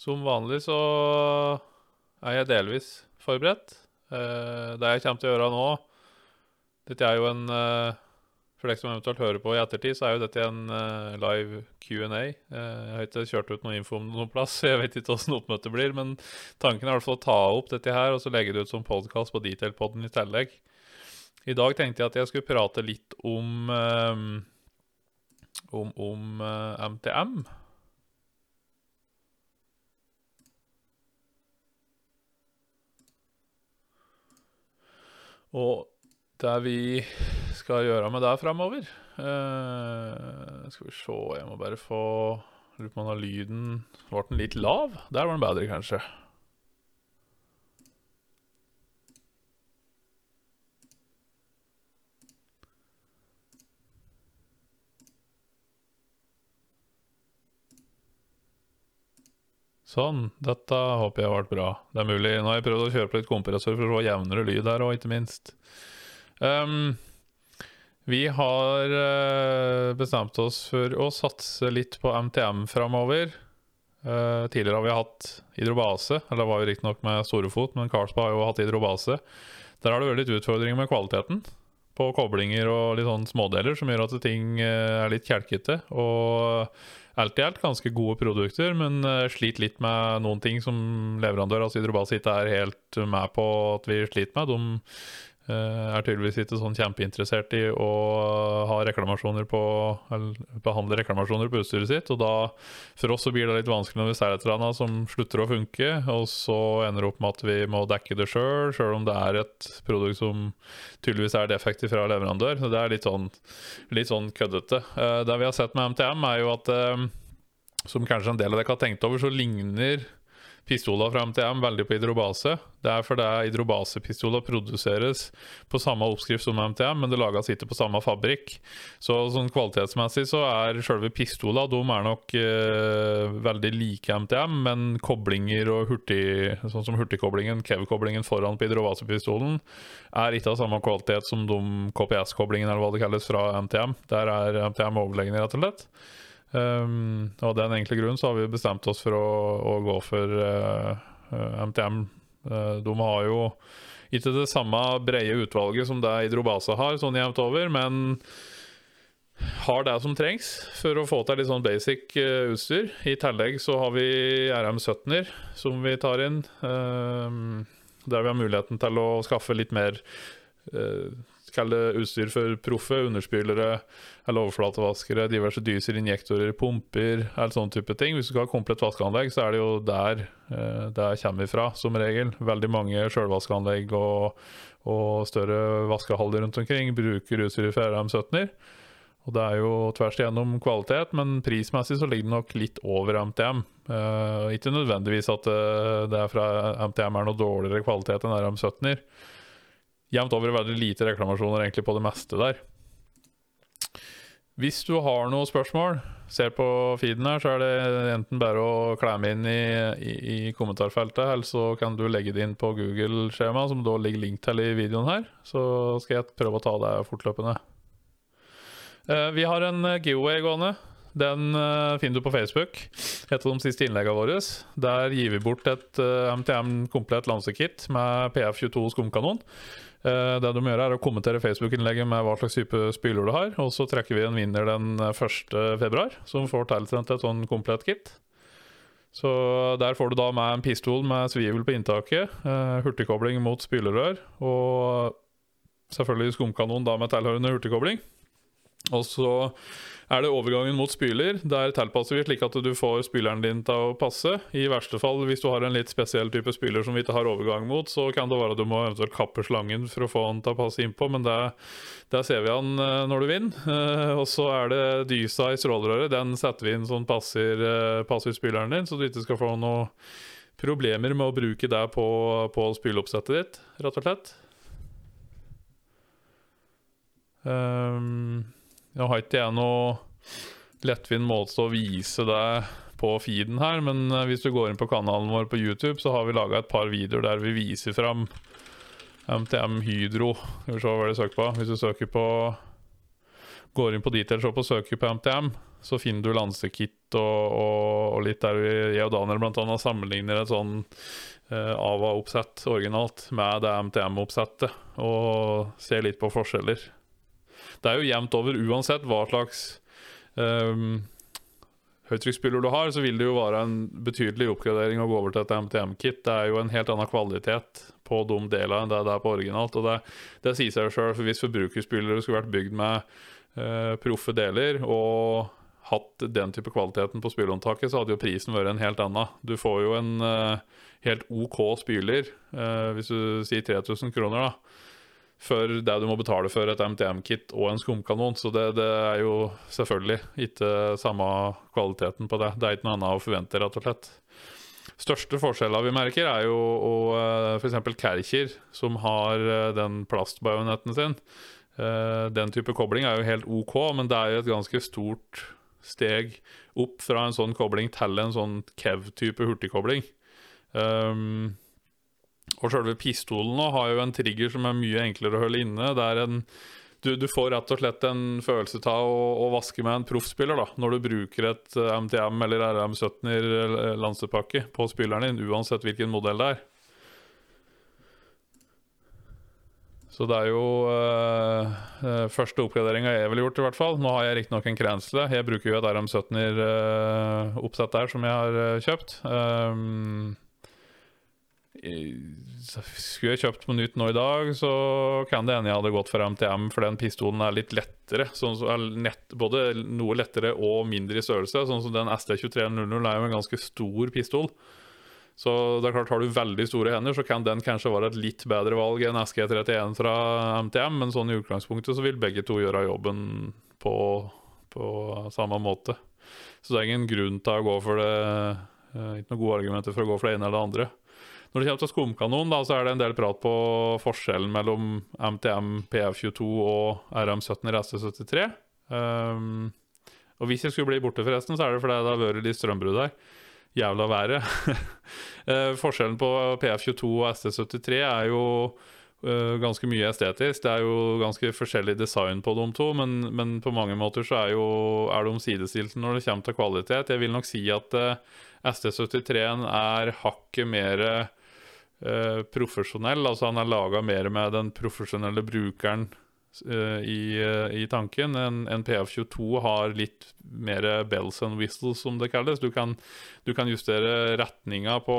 Som vanlig så er jeg delvis forberedt. Eh, det jeg kommer til å gjøre nå Dette er jo en eh, For dere som eventuelt hører på i ettertid, så er jo dette en eh, live Q&A. Jeg har ikke kjørt ut noe info om det noen plass, så jeg vet ikke åssen oppmøtet blir. Men tanken er i hvert fall å ta opp dette her og så legge det ut som podkast på Detailpodden i tillegg. I dag tenkte jeg at jeg skulle prate litt om om, om MTM. Og det vi skal gjøre med det framover eh, Skal vi se Jeg må bare få Lurer på om lyden Ble den litt lav? Der var den bedre, kanskje. Sånn. Dette håper jeg ble bra. Det er mulig. Nå har jeg prøvd å kjøre på litt kompressor for å få jevnere lyd her òg, ikke minst. Um, vi har uh, bestemt oss for å satse litt på MTM framover. Uh, tidligere har vi hatt hydrobase, eller det var jo riktignok med Storefot, men Carlsberg har jo hatt hydrobase. Der har det vært litt utfordringer med kvaliteten på koblinger og litt sånn smådeler som gjør at ting uh, er litt kjelkete. Og alt i alt ganske gode produkter, men uh, sliter litt med noen ting som leverandør av Hydrobase ikke er helt med på at vi sliter med. De er tydeligvis ikke sånn kjempeinteressert i å ha reklamasjoner på behandle reklamasjoner på utstyret sitt. Og da, for oss så blir det litt vanskelig når vi ser et eller som slutter å funke, og så ender det opp med at vi må dekke det sjøl, sjøl om det er et produkt som tydeligvis er defektivt fra leverandør. Så det er litt sånn, litt sånn køddete. Uh, det vi har sett med MTM, er jo at uh, som kanskje en del av dere har tenkt over, så ligner pistoler fra MTM veldig på hydrobase. Det er fordi hydrobasepistoler produseres på samme oppskrift som MTM, men det lages ikke på samme fabrikk. Så sånn kvalitetsmessig så er selve pistola nok eh, veldig like MTM, men koblinger og hurtig, sånn som hurtigkoblingen, Kev-koblingen foran på hydrobasepistolen, er ikke av samme kvalitet som de KPS-koblingene eller hva det kalles fra MTM. Der er MTM overlegne, rett og slett. Um, og av den enkle grunnen så har vi bestemt oss for å, å gå for uh, uh, MTM. Uh, de har jo ikke det samme brede utvalget som det Idrobasa har, sånn jevnt over, men har det som trengs for å få til litt sånn basic uh, utstyr. I tillegg så har vi RM17-er som vi tar inn, um, der vi har muligheten til å skaffe litt mer uh, Kall det utstyr for proffe, underspylere eller overflatevaskere, diverse dyser, injektorer, pumper, all sånn type ting. Hvis du skal ha komplett vaskeanlegg, så er det jo der eh, det kommer ifra, som regel. Veldig mange sjølvaskeanlegg og, og større vaskehaller rundt omkring bruker utstyr fra RM17-er. Og det er jo tvers igjennom kvalitet, men prismessig så ligger det nok litt over MTM. Eh, ikke nødvendigvis at uh, det er fra MTM er noe dårligere kvalitet enn RM17-er jevnt over veldig lite reklamasjoner egentlig på det meste der. Hvis du har noen spørsmål, ser på feeden her, så er det enten bare å klemme inn i, i, i kommentarfeltet, eller så kan du legge det inn på Google-skjema, som da ligger link til i videoen her. Så skal jeg prøve å ta det fortløpende. Uh, vi har en giveaway gående. Den uh, finner du på Facebook. Et av de siste innleggene våre. Der gir vi bort et uh, MTM komplett lansekit med PF22 skumkanon. Uh, du må gjøre, er å kommentere Facebook-innlegget med hva slags type spyler du har. Og så trekker vi en vinner den 1. februar, som får tilsendt et sånn komplett kit. Så der får du da med en pistol med svivel på inntaket, hurtigkobling mot spylerør og selvfølgelig skumkanon da med tilhørende hurtigkobling. Og så er det overgangen mot spyler. Der tilpasser vi slik at du får spyleren din til å passe. I verste fall, hvis du har en litt spesiell type spyler som vi ikke har overgang mot, så kan det være at du må eventuelt kappe slangen for å få den til å passe innpå, men det, det ser vi an eh, når du vinner. Uh, og så er det dysa i strålerøret. Den setter vi inn sånn passer, uh, passer spyleren din, så du ikke skal få noe problemer med å bruke det på, på spyleoppsettet ditt, rett og slett. Um, nå har ikke jeg noe lettvint måte å vise deg på feeden her, men eh, hvis du går inn på kanalen vår på YouTube, så har vi laga et par videoer der vi viser fram MTM Hydro. Skal vi se hva det søker på. Hvis du søker på går inn på Detailshop og søker på MTM, så finner du lansekit og, og, og litt der vi, jeg og Daniel blant annet sammenligner et sånn eh, AVA-oppsett originalt med det MTM-oppsettet, og ser litt på forskjeller. Det er jo jevnt over uansett hva slags um, høytrykksspyler du har, så vil det jo være en betydelig oppgradering å gå over til et MTM-kit. Det er jo en helt annen kvalitet på de delene enn det det er på originalt. Og det, det sier seg sjøl, for hvis forbrukerspillere skulle vært bygd med uh, proffe deler og hatt den type kvaliteten på spylehåndtaket, så hadde jo prisen vært en helt annen. Du får jo en uh, helt OK spyler, uh, hvis du sier 3000 kroner, da for det du må betale for et MTM-kit og en skumkanon. Så det, det, er jo selvfølgelig ikke samme kvaliteten på det. Det er ikke noe annet å forvente, rett og slett. Største forskjellen vi merker, er jo f.eks. Kercher, som har eh, den plastbajonetten sin. Eh, den type kobling er jo helt OK, men det er jo et ganske stort steg opp fra en sånn kobling til en sånn Kev-type hurtigkobling. Um, og selve pistolen nå har jo en trigger som er mye enklere å holde inne. Det er en du, du, får rett og slett en følelse av å, å vaske med en proffspiller da, når du bruker et MTM eller RM17 lansepakke på spilleren din, uansett hvilken modell det er. Så det er jo øh, første oppgraderinga jeg ville gjort, i hvert fall. Nå har jeg riktignok en Krensle. Jeg bruker jo et RM17-oppsett der som jeg har kjøpt. Um, skulle jeg kjøpt på nytt nå i dag, så kan det hende jeg hadde gått for MTM, for den pistolen er litt lettere. Sånn så nett, både noe lettere og mindre i størrelse. Sånn som den ST2300 er jo en ganske stor pistol. Så det er klart, har du veldig store hender, så kan den kanskje være et litt bedre valg enn SG31 fra MTM, men sånn i utgangspunktet så vil begge to gjøre jobben på, på samme måte. Så det er ingen grunn til å gå for det eh, Ikke noen gode argumenter for å gå for det ene eller det andre. Når det kommer til skumkanon, da, så er det en del prat på forskjellen mellom MTM PF22 og RM17 RS73. Um, og hvis jeg skulle bli borte, forresten, så er det fordi det har vært litt strømbrudd her. Jævla været. uh, forskjellen på PF22 og ST73 er jo uh, ganske mye estetisk. Det er jo ganske forskjellig design på de to, men, men på mange måter så er, jo, er de sidestilte når det kommer til kvalitet. Jeg vil nok si at uh, ST73-en er hakket mer Eh, profesjonell. Altså han er laga mer med den profesjonelle brukeren uh, i, uh, i, tanken. En, en, PF22 har litt mer bells and whistles, som det kalles. Du kan, du kan justere retninga på,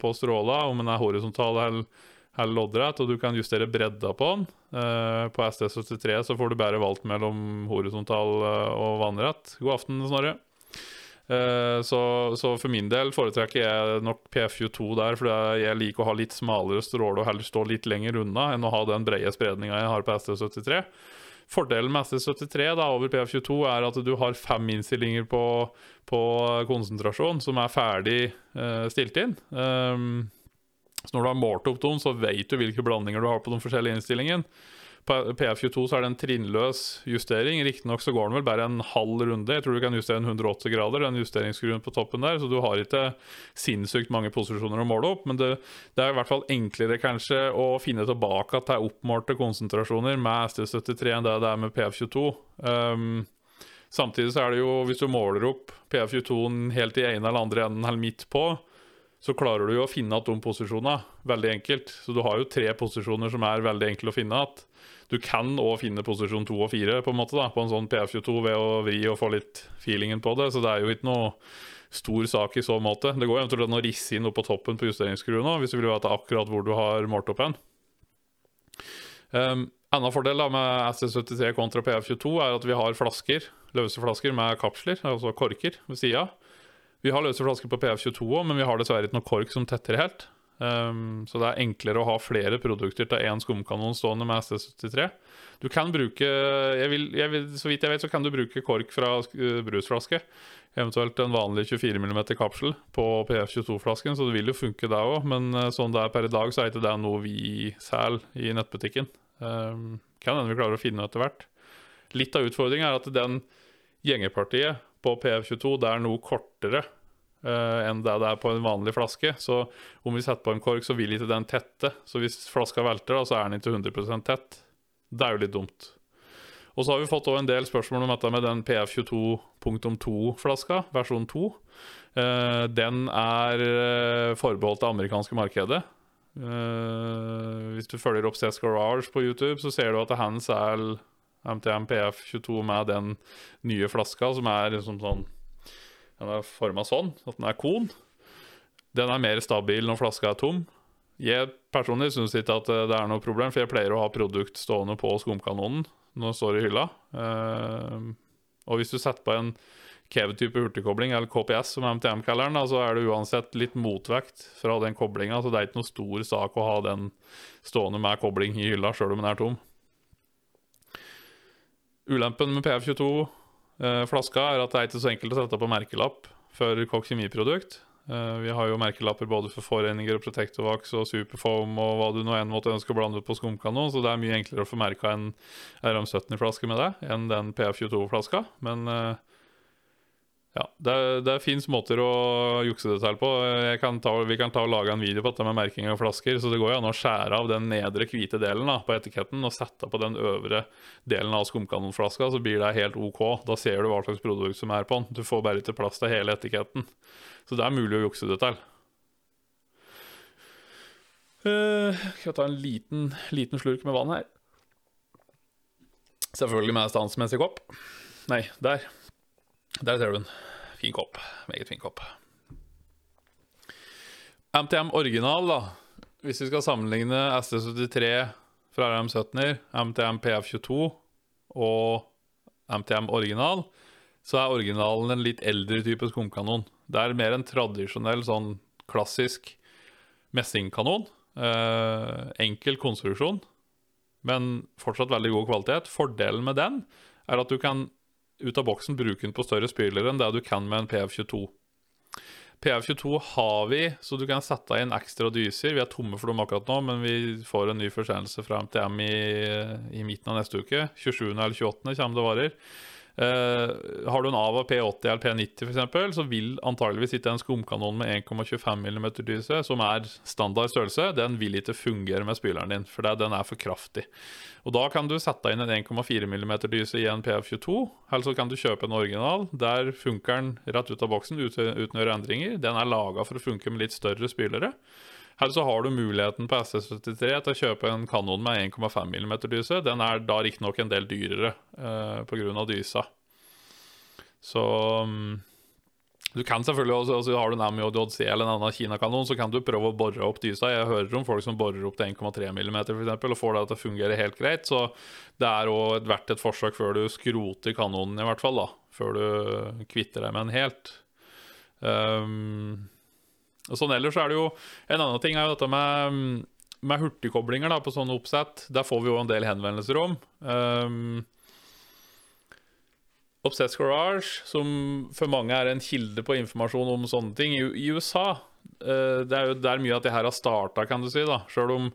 på, stråla, om den er horisontal eller, loddrett, og du kan justere bredda på den. Uh, på SD73 så får du bare valgt mellom horisontal og vannrett. God aften, Snorre. Eh, så, så, for min del foretrekker jeg nok PF22 der, for jeg liker å ha litt smalere stråle og heller stå litt lenger unna enn å ha den brede spredninga jeg har på ST73. Fordelen med ST73 da, over PF22 er at du har fem innstillinger på, på konsentrasjon som er ferdig uh, stilt inn. Um, så når du har målt opp dem, så vet du hvilke blandinger du har på de forskjellige innstillingene. På PF22 så er det en trinnløs justering. Riktignok så går den vel bare en halv runde. Jeg tror du kan justere en 180 grader, den justeringsskruen på toppen der. Så du har ikke sinnssykt mange posisjoner å måle opp. Men det, det er i hvert fall enklere kanskje å finne tilbake til oppmålte konsentrasjoner med ST73 enn det det er med PF22. Um, samtidig så er det jo, hvis du måler opp PF22-en helt i ene eller andre enden eller midt på, så klarer du jo å finne igjen de posisjonene veldig enkelt. Så du har jo tre posisjoner som er veldig enkle å finne igjen. Du kan òg finne posisjon to og fire på en måte da, på en sånn PF22 ved å vri og få litt feelingen på det. Så det er jo ikke noe stor sak i så måte. Det går eventuelt an å risse inn opp på toppen på justeringsskruen òg, hvis du vil vite akkurat hvor du har målt opp hen. Um, Enda fordel da med SC73 kontra PF22 er at vi har flasker, løse flasker med kapsler, altså korker, ved sida. Vi har løse flasker på PF22 òg, men vi har dessverre ikke noe kork som tetter helt. Um, så det er enklere å ha flere produkter til én skumkanon stående med ST73. Du kan bruke jeg vil, jeg vil, Så vidt jeg vet, så kan du bruke kork fra brusflaske. Eventuelt en vanlig 24 mm kapsel på PF22-flasken, så det vil jo funke det òg. Men uh, sånn det er per i dag, så er ikke det noe vi selger i nettbutikken. Um, kan hende vi klarer å finne etter hvert. Litt av utfordringen er at den gjengepartiet på PF22 det er noe kortere uh, enn det det er på en vanlig flaske. Så om vi setter på en kork, så vil ikke den tette. Så hvis flaska velter, da, så er den ikke 100 tett. Det er jo litt dumt. Og så har vi fått en del spørsmål om dette med den PF22.2-flaska, versjon 2. Uh, den er uh, forbeholdt det amerikanske markedet. Uh, hvis du følger opp CS Garage på YouTube, så ser du at Hands er MTM PF22 med den nye flaska, som er liksom sånn Den er forma sånn, at den er kon. Den er mer stabil når flaska er tom. Jeg personlig syns ikke at det er noe problem, for jeg pleier å ha produkt stående på skumkanonen når det står i hylla. Uh, og hvis du setter på en Kev-type hurtigkobling, eller KPS som MTM kaller den, så er det uansett litt motvekt fra den koblinga. Så det er ikke noe stor sak å ha den stående med kobling i hylla, sjøl om den er tom. Ulempen med PF22-flaska eh, er at det er ikke så enkelt å sette på merkelapp for Kokk kjemiprodukt. Uh, vi har jo merkelapper både for foreninger og Protectovax og Superfoam og hva du nå enn måtte ønske å blande på skumkanon, så det er mye enklere å få merka en RM70-flaske med det enn den PF22-flaska. Men eh, ja, det, det fins måter å jukse det til på. Kan ta, vi kan ta og lage en video på dette med merking av flasker. Så det går jo an å skjære av den nedre hvite delen da, på etiketten og sette på den øvre delen av skumkanonflaska, så blir det helt OK. Da ser du hva slags produkt som er på den. Du får bare ikke plass til hele etiketten. Så det er mulig å jukse det til. Uh, skal jeg ta en liten, liten slurk med vann her. Selvfølgelig med standsmessig kopp. Nei, der. Der ser du den. Fin kopp. Meget fin kopp. MTM original, da. Hvis vi skal sammenligne SD73 fra RM17-er, MTM PF22 og MTM original, så er originalen en litt eldre type skumkanon. Det er mer en tradisjonell, sånn klassisk messingkanon. Eh, enkel konstruksjon, men fortsatt veldig god kvalitet. Fordelen med den er at du kan ut av boksen bruke den på større spillere enn det du kan med en PF22. PF22 har vi, så du kan sette inn ekstra dyser. Vi er tomme for dem akkurat nå, men vi får en ny forsendelse fra MTM i, i midten av neste uke. 27. eller 28. kommer det varer. Uh, har du en AVA P80 eller P90 f.eks., så vil antageligvis ikke en skumkanon med 1,25 mm dyse, som er standard størrelse, den vil ikke fungere med spyleren din, for den er for kraftig. Og Da kan du sette inn en 1,4 mm dyse i en PF22, eller så kan du kjøpe en original. Der funker den rett ut av boksen uten å gjøre endringer. Den er laga for å funke med litt større spylere. Eller så har du muligheten på SS73 til å kjøpe en kanon med 1,5 mm dyse. Den er da riktignok en del dyrere eh, pga. dysa. Så um, du kan selvfølgelig også, altså Har du en Ami ODC eller en annen Kina-kanon, så kan du prøve å bore opp dysa. Jeg hører om folk som borer opp til 1,3 mm for eksempel, og får det til å fungere helt greit. Så det er òg verdt et forsøk før du skroter kanonen, i hvert fall. da Før du kvitter deg med den helt. Um, sånn ellers er det jo En annen ting er jo dette med, med hurtigkoblinger da, på sånne oppsett. Der får vi jo en del henvendelser om. Um, Obsess Garage, som for mange er en kilde på informasjon om sånne ting i, i USA uh, Det er jo der mye av det her har starta, kan du si. da Sjøl om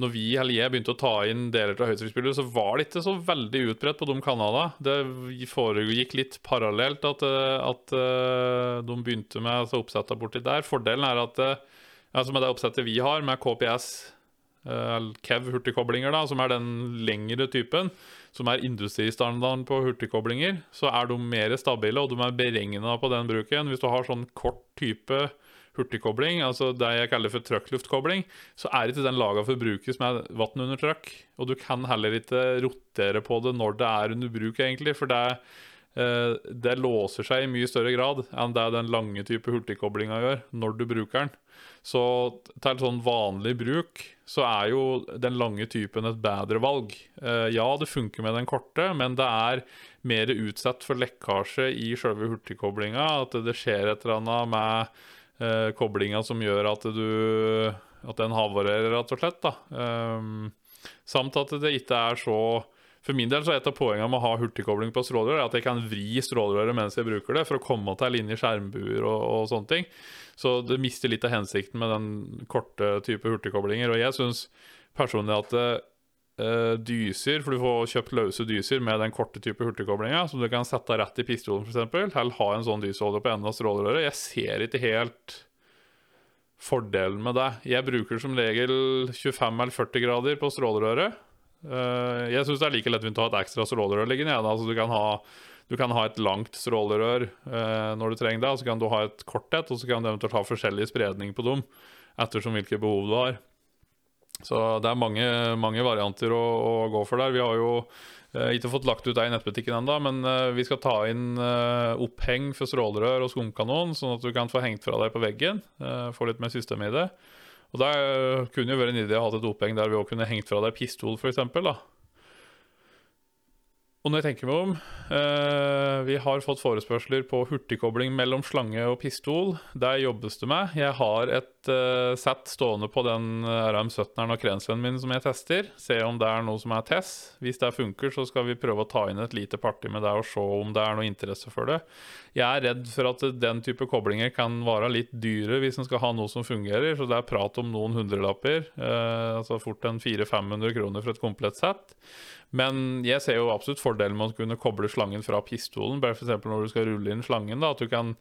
når vi eller jeg begynte å ta inn deler av høytrykksspillere, så var det ikke så veldig utbredt på de kanalene. Det foregikk litt parallelt at, eh, at eh, de begynte med å oppsetta borti der. Fordelen er at eh, altså med det oppsettet vi har, med KPS, Kev hurtigkoblinger, da, som er den lengre typen, som er industristandarden på hurtigkoblinger, så er de mer stabile, og de er beregna på den bruken. Hvis du har sånn kort type hurtigkobling, altså det jeg kaller for trøkkluftkobling, så er ikke den laga for å brukes med vann under trøkk. Og du kan heller ikke rotere på det når det er under bruk, egentlig, for det, eh, det låser seg i mye større grad enn det den lange type hurtigkoblinga gjør når du bruker den. Så til sånn vanlig bruk så er jo den lange typen et bedre valg. Eh, ja, det funker med den korte, men det er mer utsatt for lekkasje i sjølve hurtigkoblinga. At det skjer et eller annet med eh, koblinga som gjør at du At den havarerer, rett og slett. um, Samt at det ikke er så For min del så er et av poengene med å ha hurtigkobling på strålerør at jeg kan vri strålerøret mens jeg bruker det, for å komme til inn i skjermbuer og, og, sånne ting. Så det mister litt av hensikten med den korte type hurtigkoblinger. Og jeg syns personlig at uh, dyser, for du får kjøpt løse dyser med den korte type hurtigkoblinga, som du kan sette rett i pistolen f.eks., eller ha en sånn dysholder på enden av strålerøret. Jeg ser ikke helt fordelen med det. Jeg bruker som regel 25 eller 40 grader på strålerøret. Uh, jeg syns det er like lettvint å ha et ekstra strålerør liggende. Altså, du, kan ha, du kan ha et langt strålerør uh, når du trenger det, og så kan du ha et kort et, og så kan du eventuelt ha forskjellig spredning på dem ettersom hvilke behov du har. Så det er mange, mange varianter å, å, gå for der. Vi har jo eh, ikke fått lagt ut det i nettbutikken ennå, men vi skal ta inn oppheng for strålerør og skumkanon, sånn at du kan få hengt fra deg på veggen. få litt mer system i det. Og Det kunne jo vært en idé å ha et oppheng der vi òg kunne hengt fra deg pistol, f.eks. Og når jeg tenker meg om uh, Vi har fått forespørsler på hurtigkobling mellom slange og pistol. Der jobbes det med. Jeg har et uh, sett stående på den RM17-eren og krensvennen min som jeg tester. Se om det er noe som er Tess. Hvis det funker, så skal vi prøve å ta inn et lite party med det og se om det er noe interesse for det. Jeg er redd for at den type koblinger kan være litt dyre hvis en skal ha noe som fungerer. Så det er prat om noen hundrelapper. Eh, altså fort en 400-500 kroner for et komplett sett. Men jeg ser jo absolutt fordelen med å kunne koble slangen fra pistolen. Bare f.eks. når du skal rulle inn slangen. da, At du kan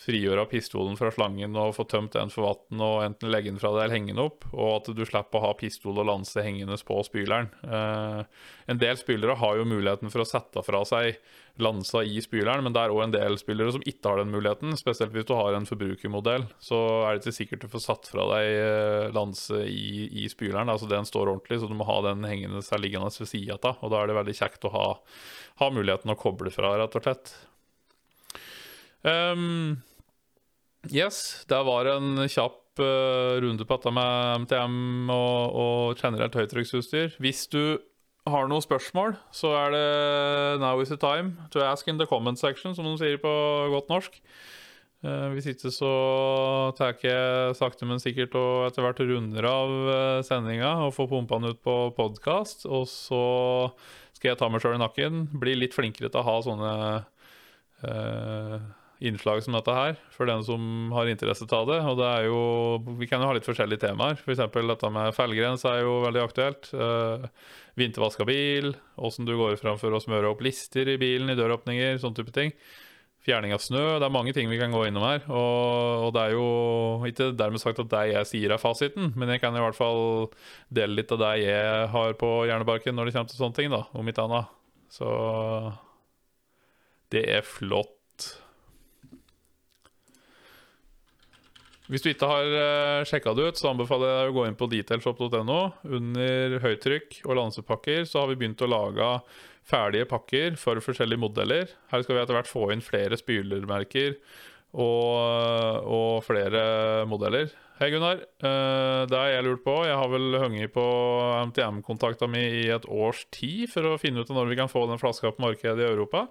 frigjøre pistolen fra slangen og få tømt den for vann og enten legge den fra deg eller henge den opp. Og at du slipper å ha pistol og lanse hengende på spyleren. Uh, en del spillere har jo muligheten for å sette fra seg lansa i spyleren, men det er òg en del spillere som ikke har den muligheten. Spesielt hvis du har en forbrukermodell, så er det ikke sikkert du får satt fra deg eh, lanse i, i spyleren. Altså den står ordentlig, så du må ha den hengende seg liggende ved sida av. Og da er det veldig kjekt å ha, ha, muligheten å koble fra, rett og slett. Um, yes, det var en kjapp uh, runde på dette med MTM og, og generelt høytrykksutstyr. Hvis du har noen spørsmål, så er det now is the time to ask in the comment section, som de sier på godt norsk. Uh, hvis ikke så tar jeg sakte, men sikkert og etter hvert runder av uh, sendinga og får pumpa den ut på podkast. Og så skal jeg ta meg sjøl i nakken, bli litt flinkere til å ha sånne uh, innslag som dette her, for den som har interesse av det. Og det er jo Vi kan jo ha litt forskjellige temaer. F.eks. For dette med felgrens er jo veldig aktuelt. Uh, vintervaska bil, åssen du går fram for å smøre opp lister i bilen i døråpninger, sånne type ting. Fjerning av snø. Det er mange ting vi kan gå innom her. Og, og det er jo ikke dermed sagt at det jeg sier er fasiten, men jeg kan i hvert fall dele litt av det jeg har på hjernebarken når det kommer til sånne ting, da, om ikke annet. Så det er flott. Hvis du ikke har uh, eh, sjekka det ut, så anbefaler jeg deg å gå inn på detailshop.no. Under høytrykk og lansepakker så har vi begynt å lage ferdige pakker for forskjellige modeller. Her skal vi etter hvert få inn flere spylermerker og, og flere modeller. Hei, Gunnar. Uh, det har jeg lurt på. Jeg har vel hengt på MTM-kontakta mi i et års tid for å finne ut når vi kan få den flaska på markedet i Europa.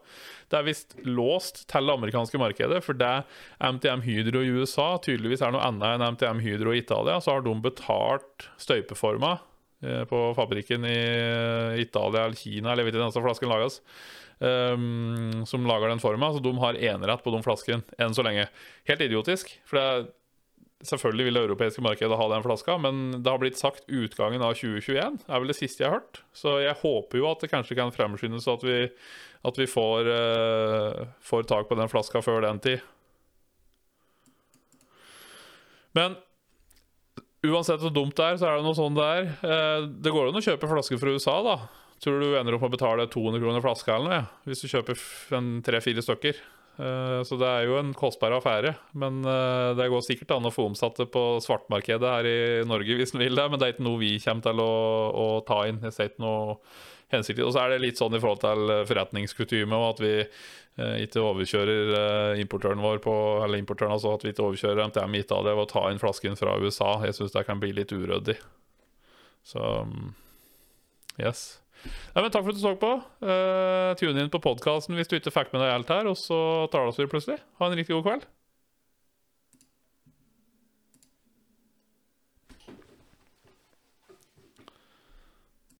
Det er visst låst til det amerikanske markedet, for det MTM Hydro i USA tydeligvis er noe annet enn MTM Hydro i Italia. Så har de betalt støypeforma på fabrikken i Italia eller Kina, eller jeg vet ikke hvor flasken lages. Um, som lager den forma. Så de har enerett på de flaskene enn så lenge. Helt idiotisk. For det Selvfølgelig vil det europeiske markedet ha den flaska, men det har blitt sagt utgangen av 2021. Det er vel det siste jeg har hørt. Så jeg håper jo at det kanskje kan fremskyndes, at vi, at vi får, uh, får, tak på den flaska før den tid. Men uansett hvor dumt det er, så er det noe sånn det er. Eh, det går an å kjøpe flasker fra USA, da. Tror du du ender opp med å betale 200 kroner flaska eller noe, ja, hvis du kjøper tre-fire stykker. Eh, så det er jo en kostbar affære. Men eh, det går sikkert an å få omsatt det på svartmarkedet her i Norge hvis en vil det. Men det er ikke noe vi kommer til å, å ta inn. Jeg ser ikke noe hensikt Og så er det litt sånn i forhold til forretningskutyme at vi eh, ikke overkjører importøren vår på Eller importøren, altså at vi ikke overkjører MTM i Italia ved å ta inn flasken fra USA. Jeg syns det kan bli litt uryddig. Så mm, yes. Nei, men takk for at du så på. Uh, tune inn på podkasten hvis du ikke fikk med deg alt her, og så tar vi plutselig. Ha en riktig god kveld.